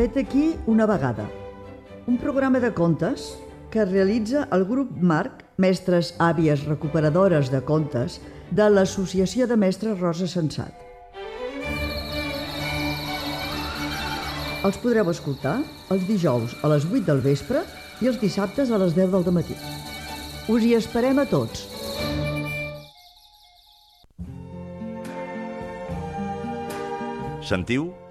Vet aquí una vegada. Un programa de contes que realitza el grup Marc, mestres àvies recuperadores de contes, de l'Associació de Mestres Rosa Sensat. Els podreu escoltar els dijous a les 8 del vespre i els dissabtes a les 10 del matí. Us hi esperem a tots. Sentiu?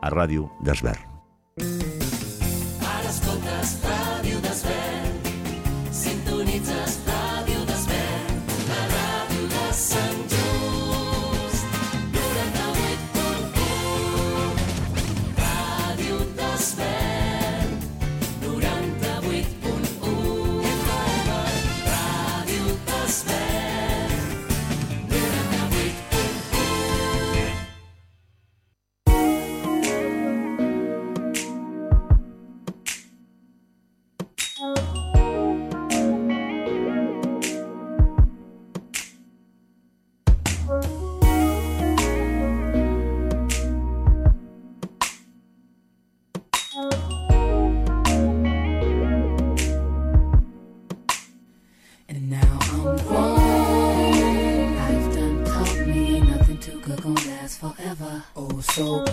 a Ràdio Desvern. Ara escoltes so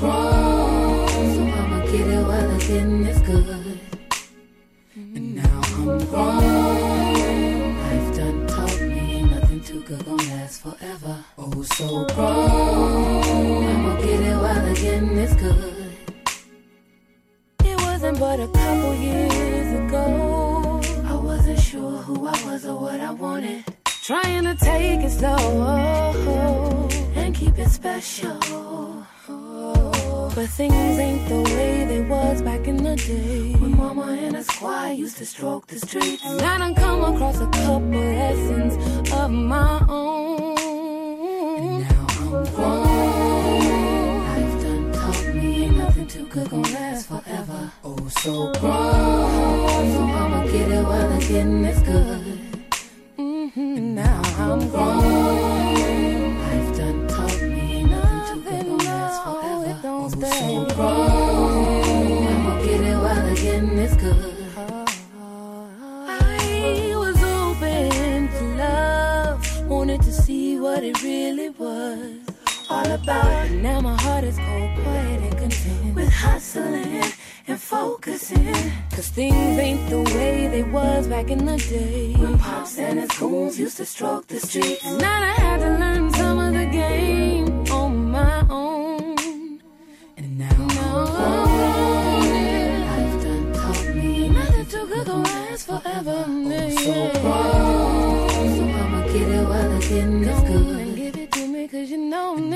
getting is good. And now I'm grown. Life done taught me nothing too good gonna last forever. So grown. I'ma get it while the getting is good. I was open to love, wanted to see what it really was all about. But now my heart is cold, quiet, and content with hustling and focusing. Cause things ain't the way they was back in the day. When pops and his goons used to stroke the streets. And now I had to learn some of the game on my own. And now, now. Life done taught me nothing too good gonna last forever. Oh, so grown. So I'ma get it while the getting is good. And give it to me cause you know I'm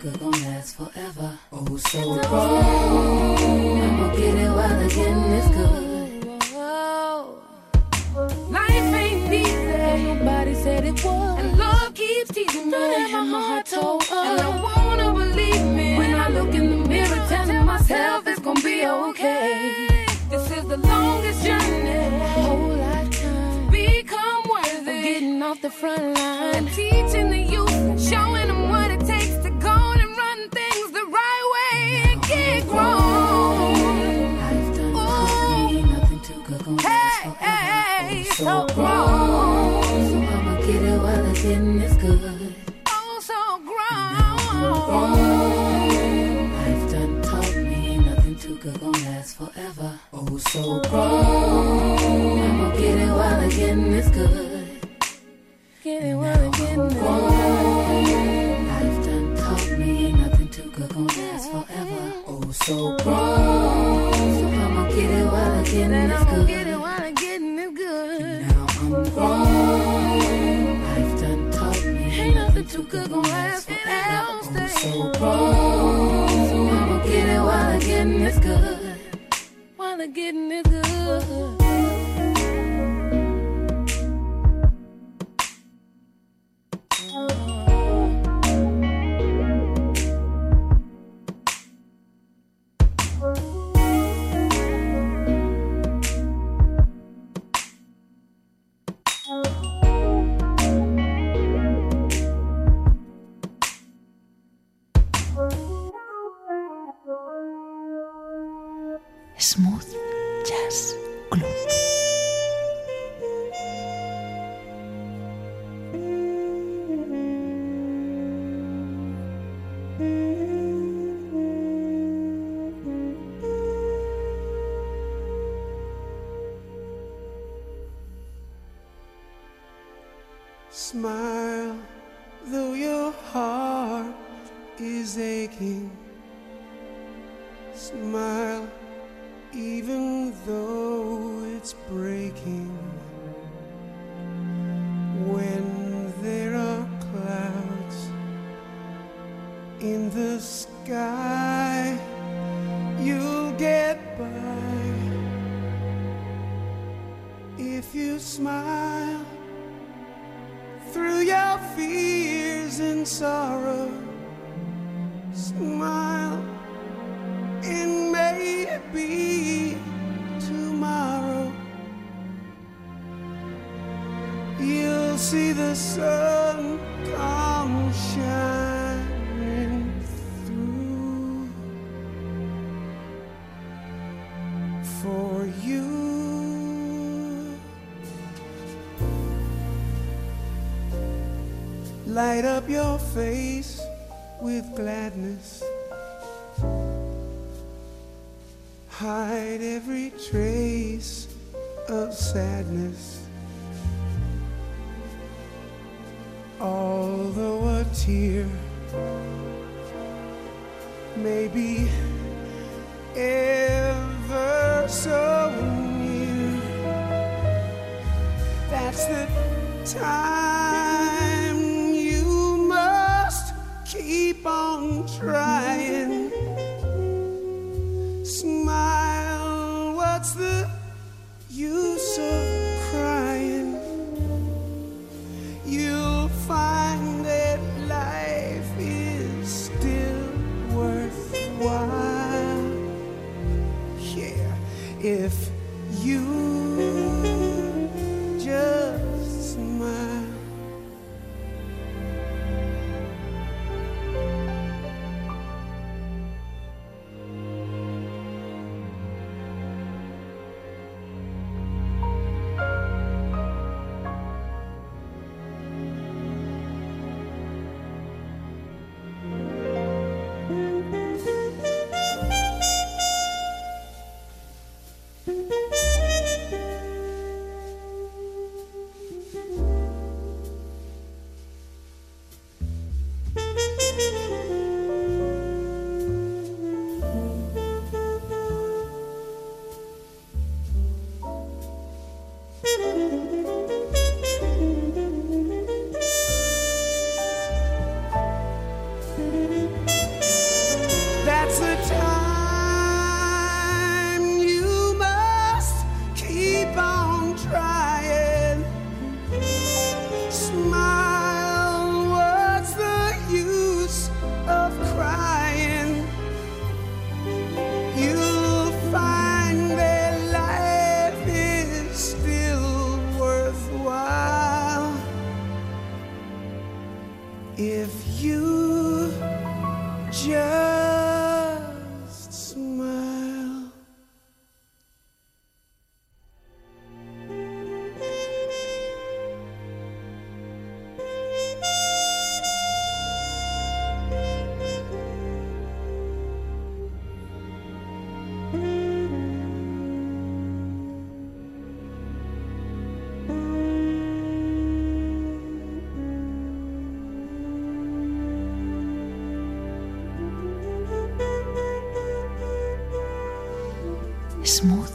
good gonna last forever. Oh, so grown. I'ma get it while the getting is good. Life ain't easy. Nobody said it was. And love keeps teasing me. And my heart told us. And I wanna believe me. When I look in the mirror, telling myself it's gonna be okay. This is the longest journey. of my Whole lifetime. Become worthy. Of getting off the front line. And teaching the so grown. So I'ma get it while the getting is good. Oh, so grown. Oh, grown. Life done taught me ain't nothing too good gonna last forever. Oh, so grown. I'ma get it while the getting is good. Get it while the getting is good. Life done taught me ain't nothing too good gonna last forever. Oh, so grown. So I'ma get it while the getting is good. see the sun come shining through for you. Light up your face with gladness. Hide every trace of sadness. here. Maybe ever so near. That's the time. smooth.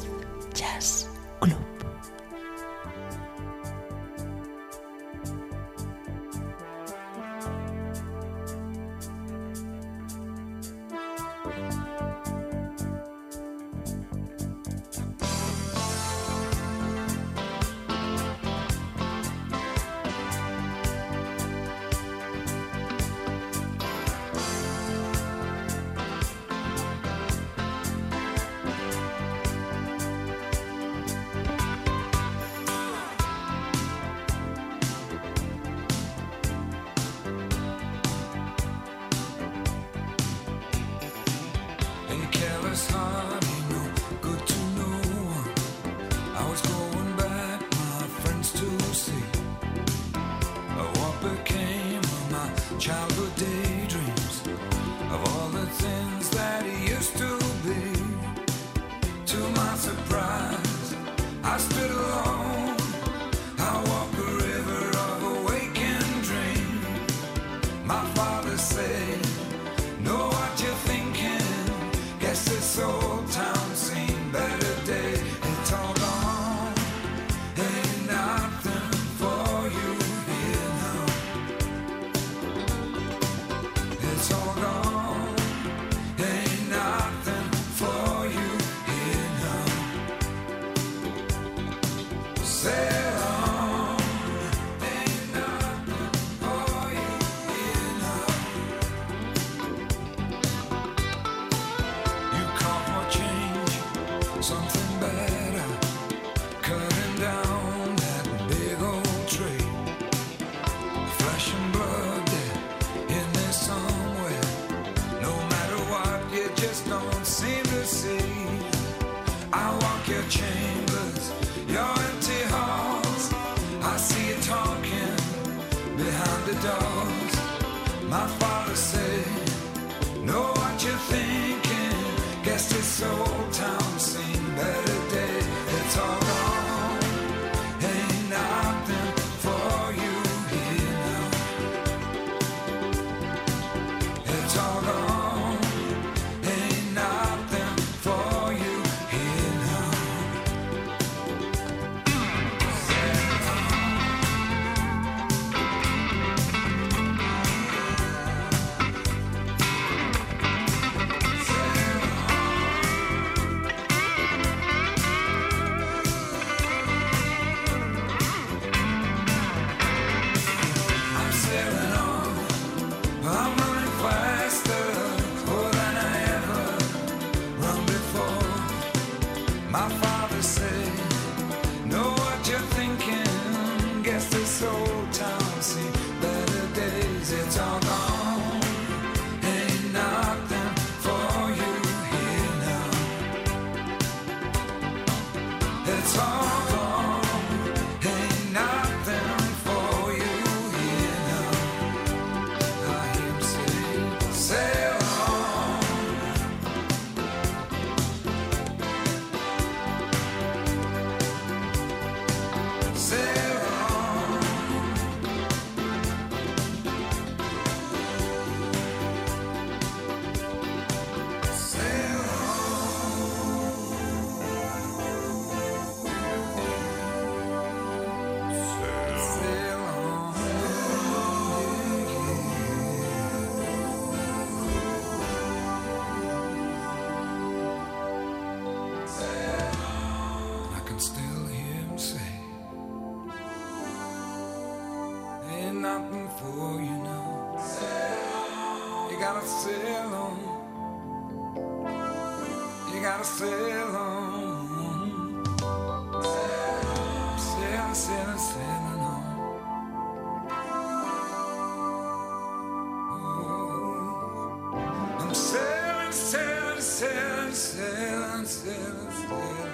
sailing, sailing on. I'm sailing, sailing, sailing, sailing, sailing, sailing.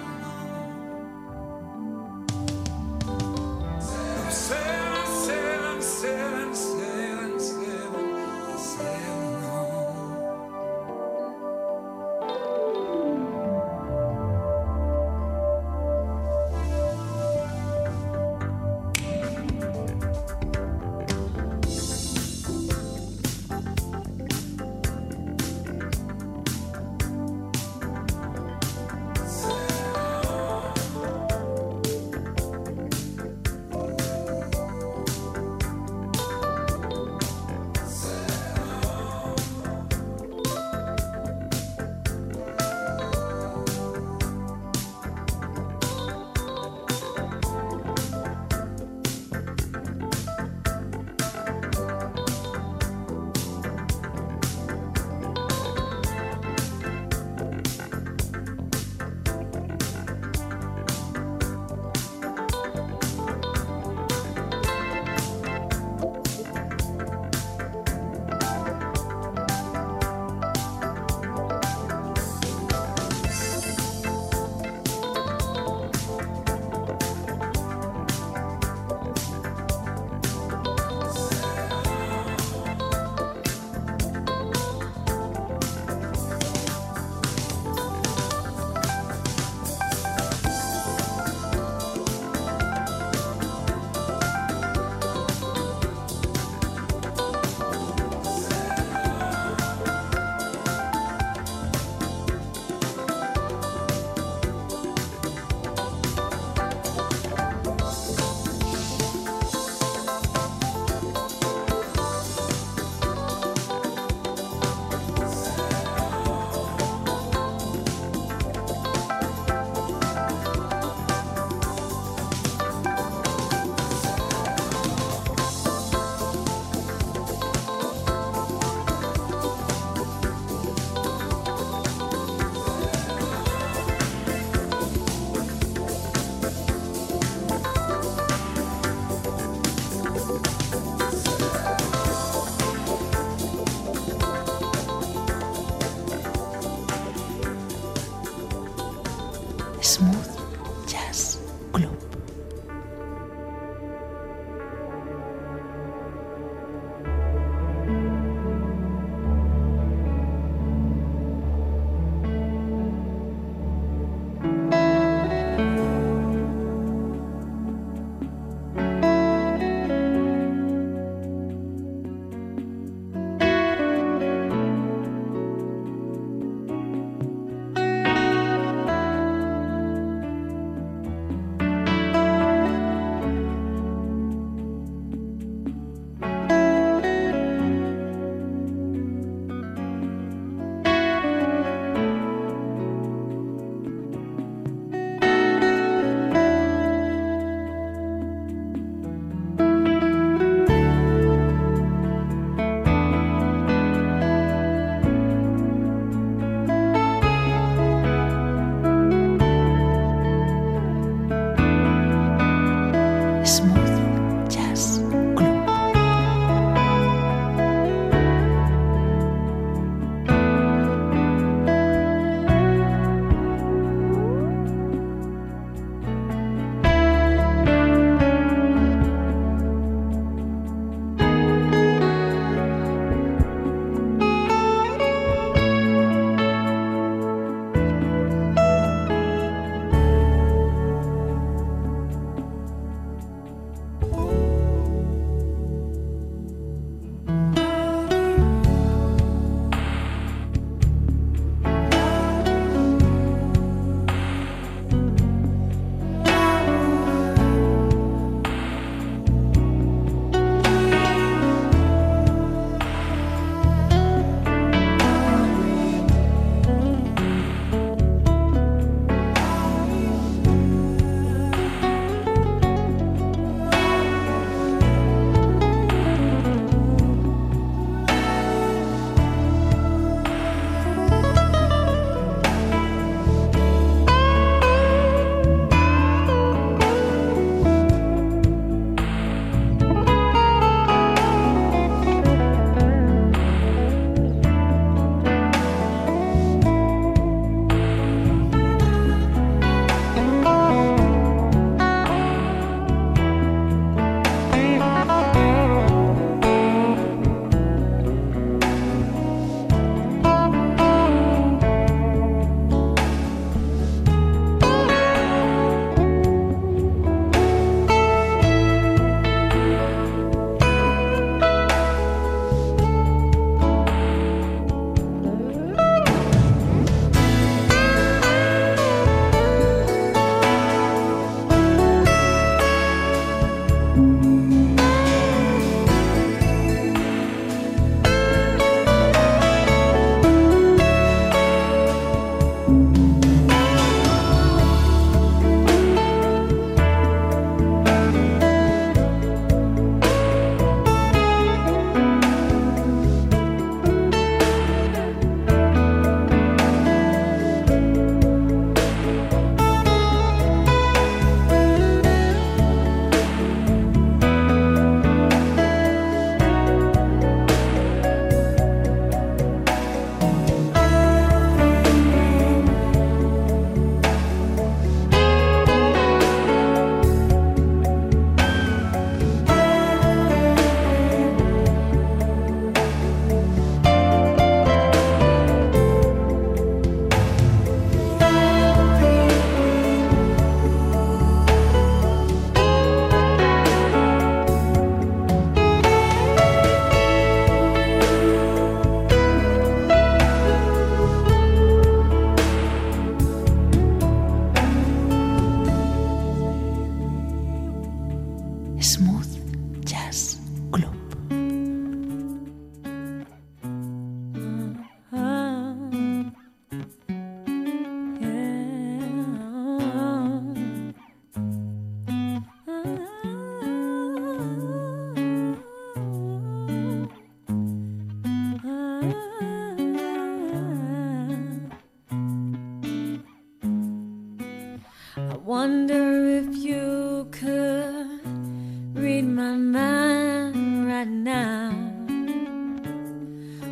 right now?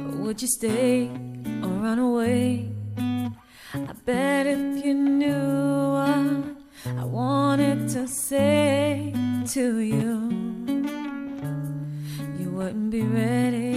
Or would you stay or run away? I bet if you knew what I wanted to say to you, you wouldn't be ready.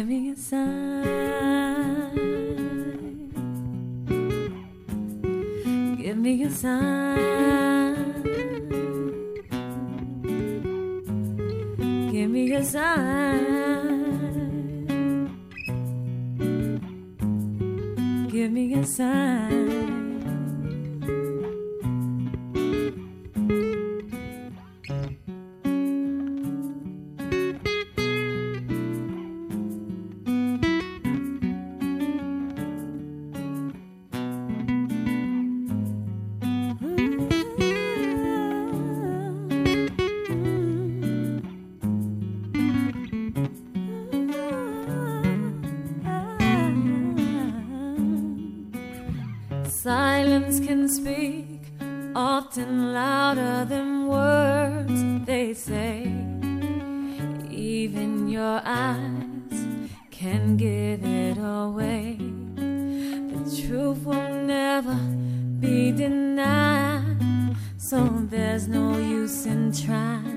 Give me a sign. Give me a sign. Give me a sign. Give me a sign. and try.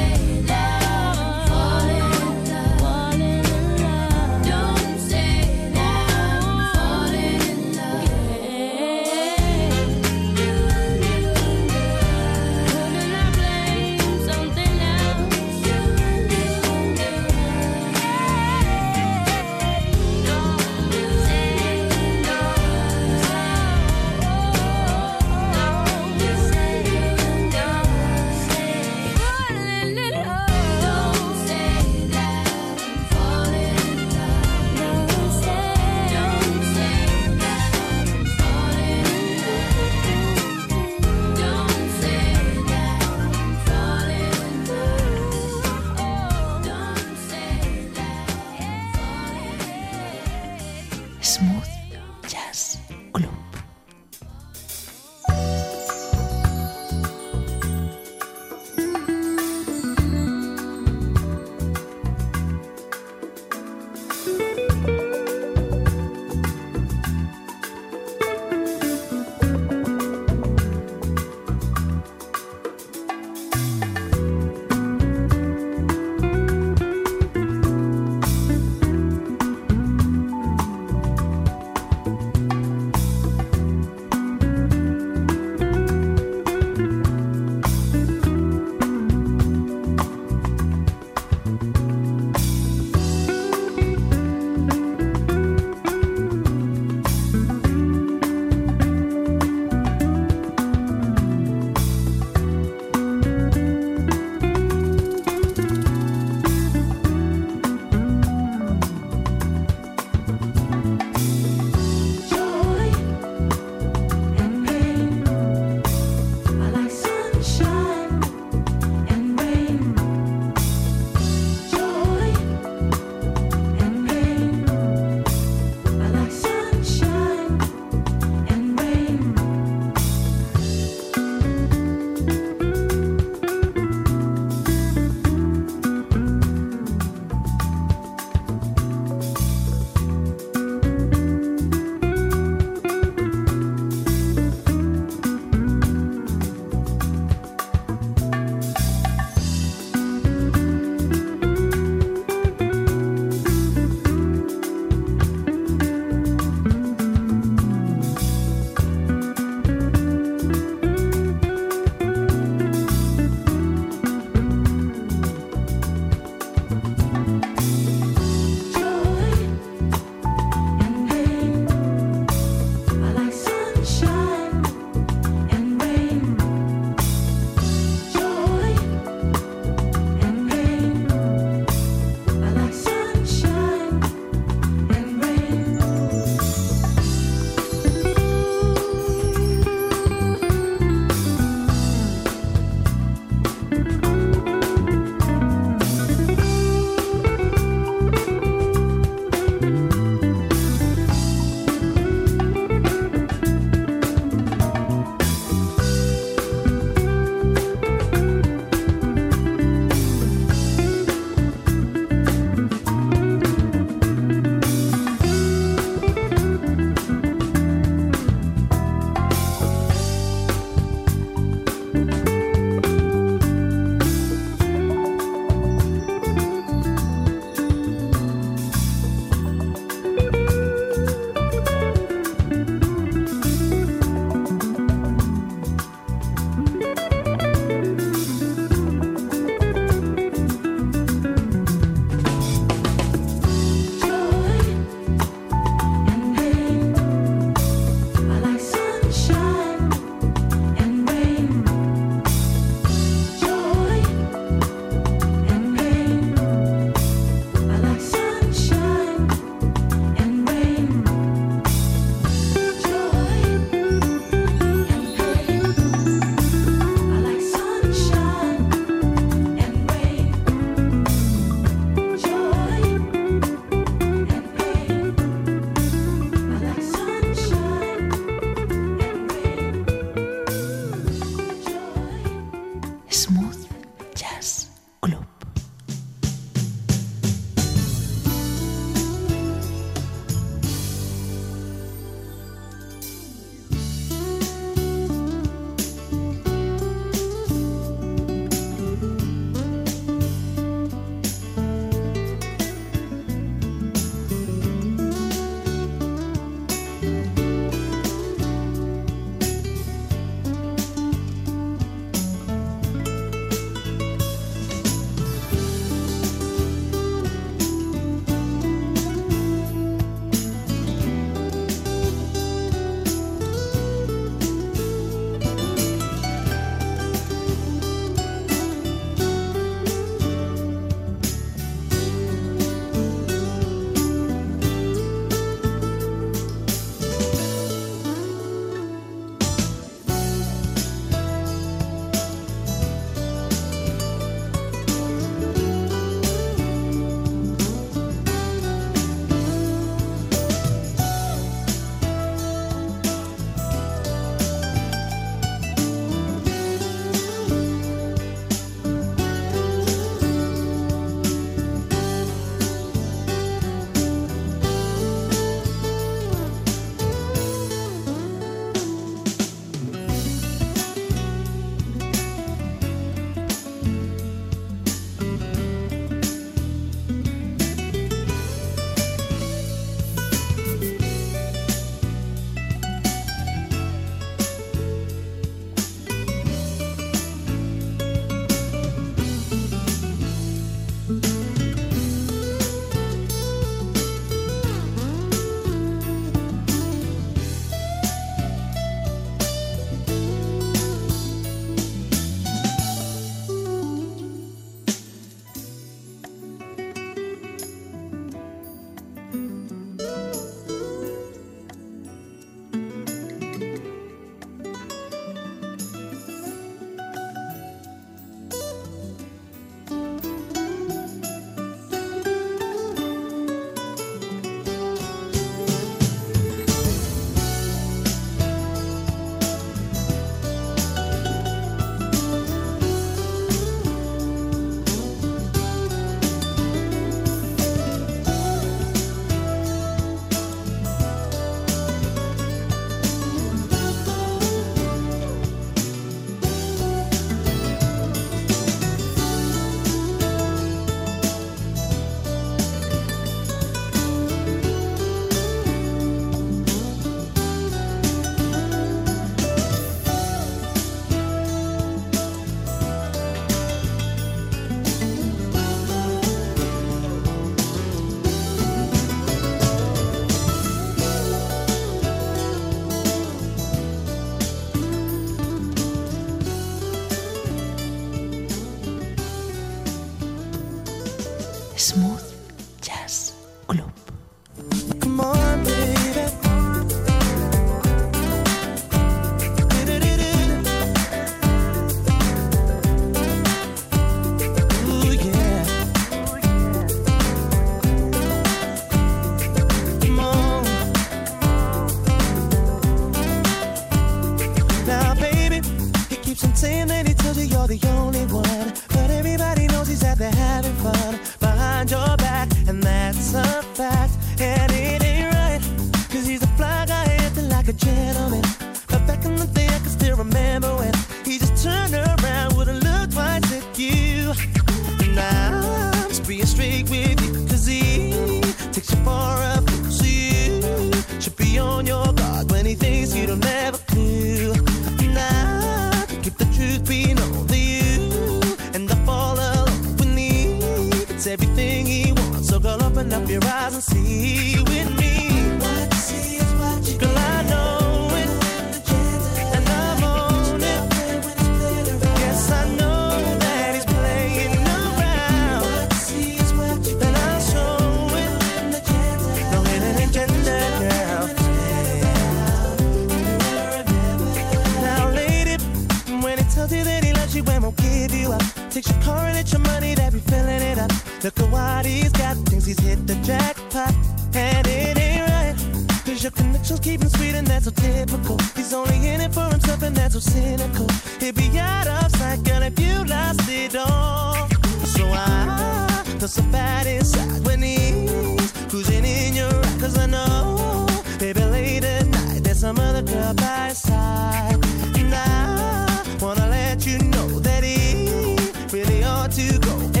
Your connections keep him sweet and that's so typical. He's only in it for himself and that's so cynical. He'd be out of sight, girl, if you lost it all. So I feel so bad inside when he's cruising in your ride. Cause I know, baby, late at night, there's some other girl by his side. And I wanna let you know that he really ought to go.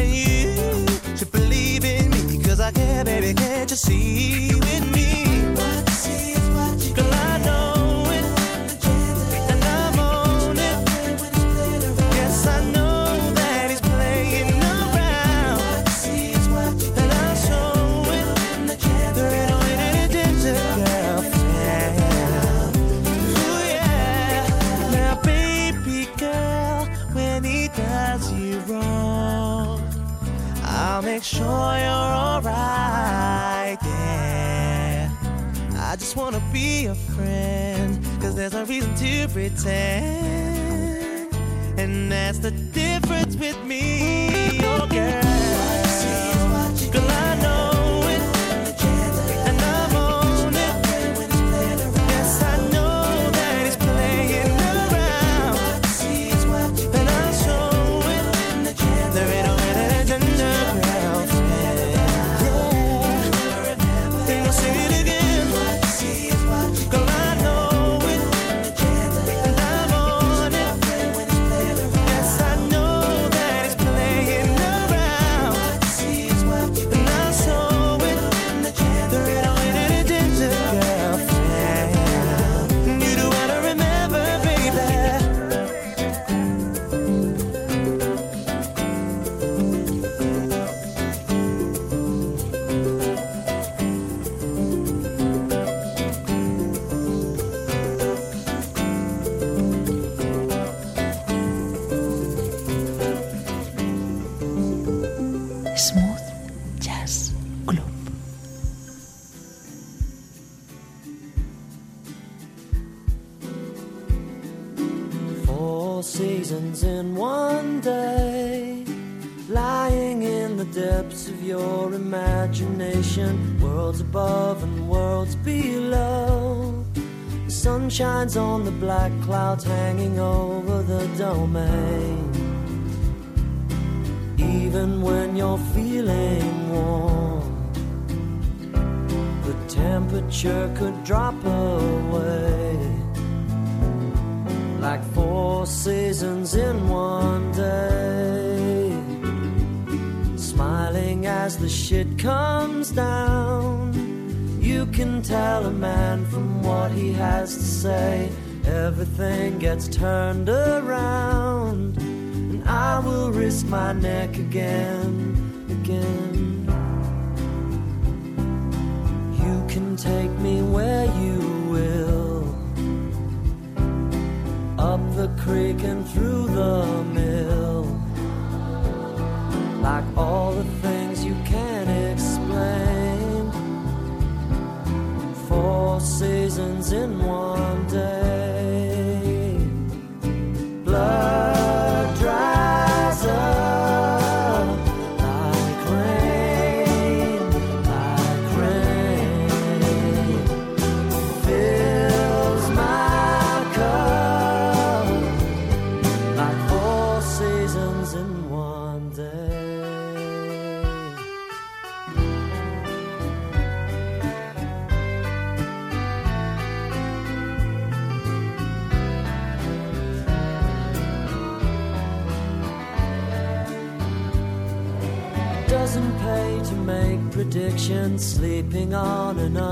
I care, baby, can't you see with me? Girl, I know make sure you're alright, yeah. I just wanna be a friend, cause there's no reason to pretend. And that's the difference with me, oh girl. Girl, sun on the black clouds hanging over the domain. Even when you're feeling warm, the temperature could drop away like four seasons in one day. Smiling as the shit comes down, you can tell a man from what he has say. Everything gets turned around, and I will risk my neck again, again. You can take me where you will up the creek and through the mill. Like all the things you can't explain. Four seasons in one sleeping on and on.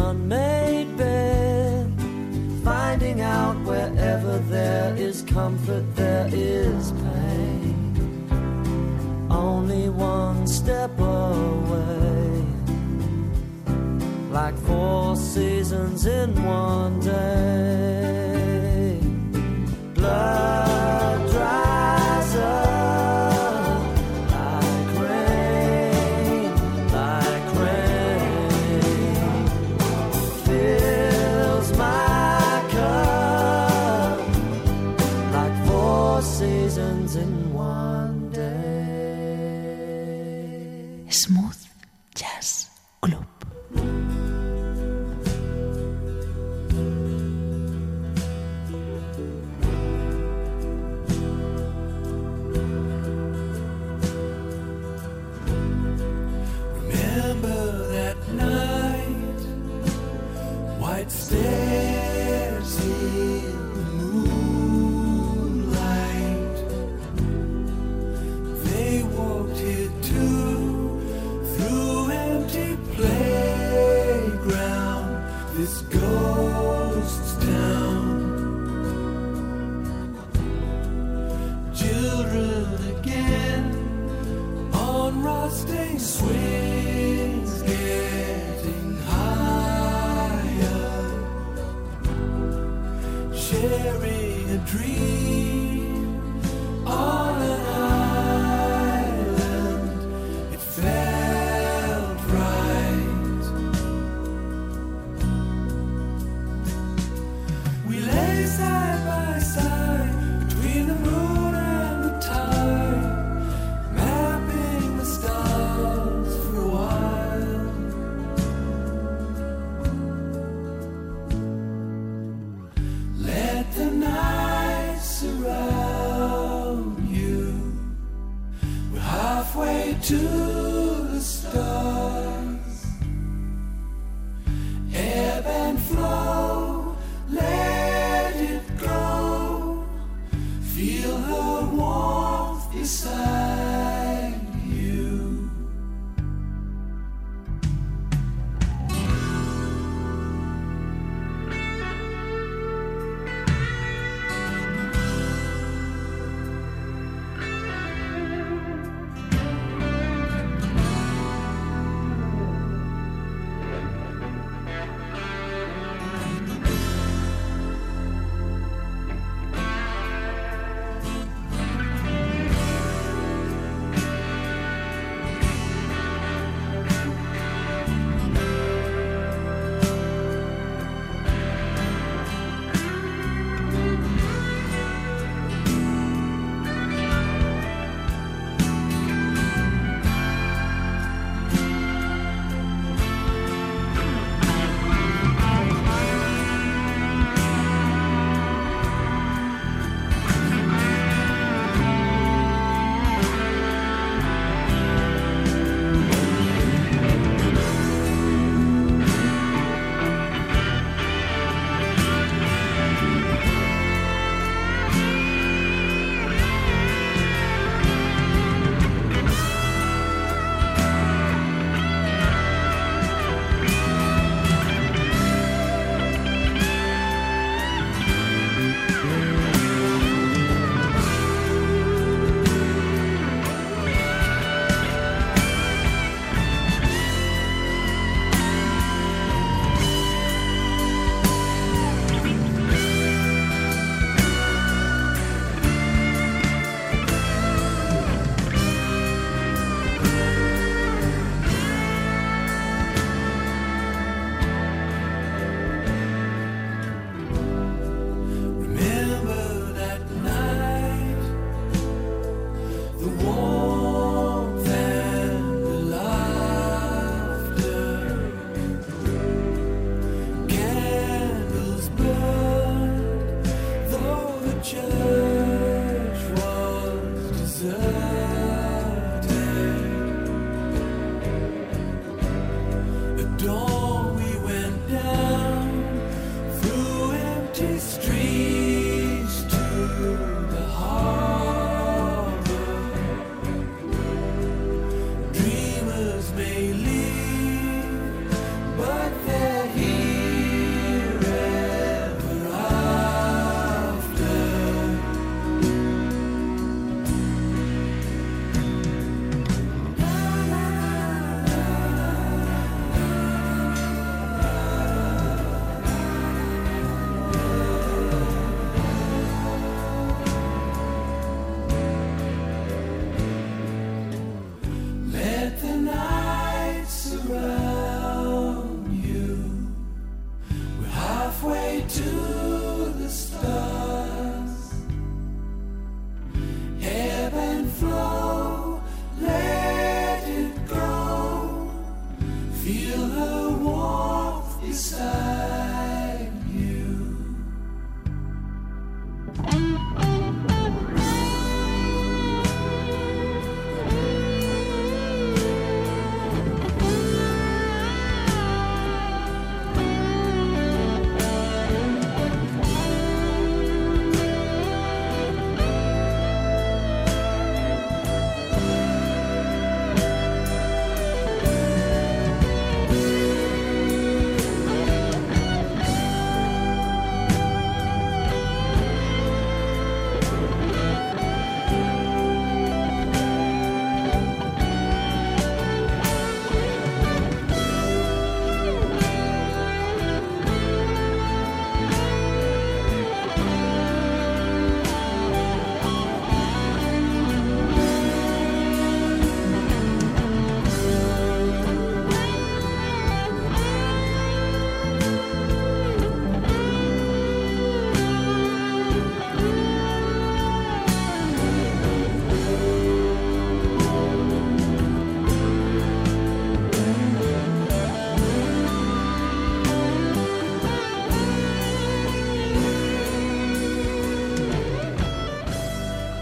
frosting swings getting higher, sharing a dream.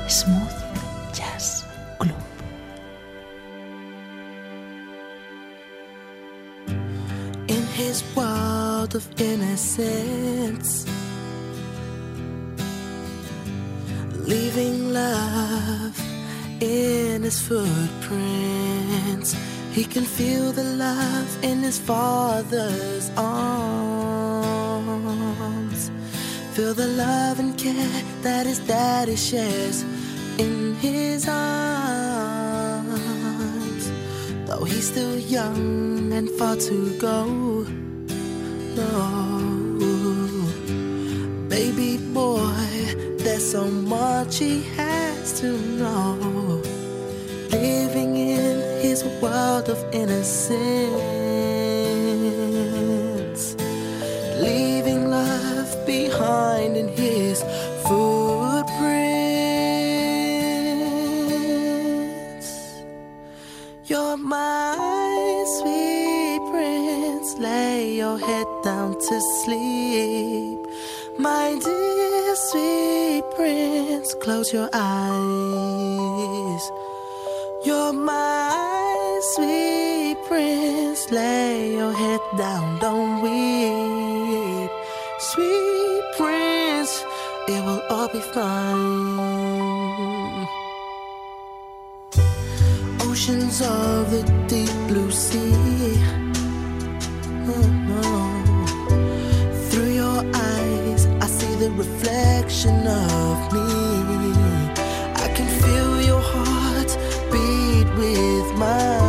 Smooth Jazz Club. in his world of innocence. Leaving love in his footprints. He can feel the love in his father's arms. Feel the love and care that his daddy shares in his arms. Though he's still young and far to go. No, baby boy, there's so much he has to know. Living in his world of innocence, sleep. My dear sweet prince, close your eyes. You're my sweet prince. Lay your head down, don't weep. Sweet prince, it will all be fine oceans of the deep blue sea. The reflection of me. I can feel your heart beat with mine.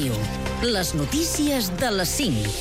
Ràdio. Les notícies de les 5.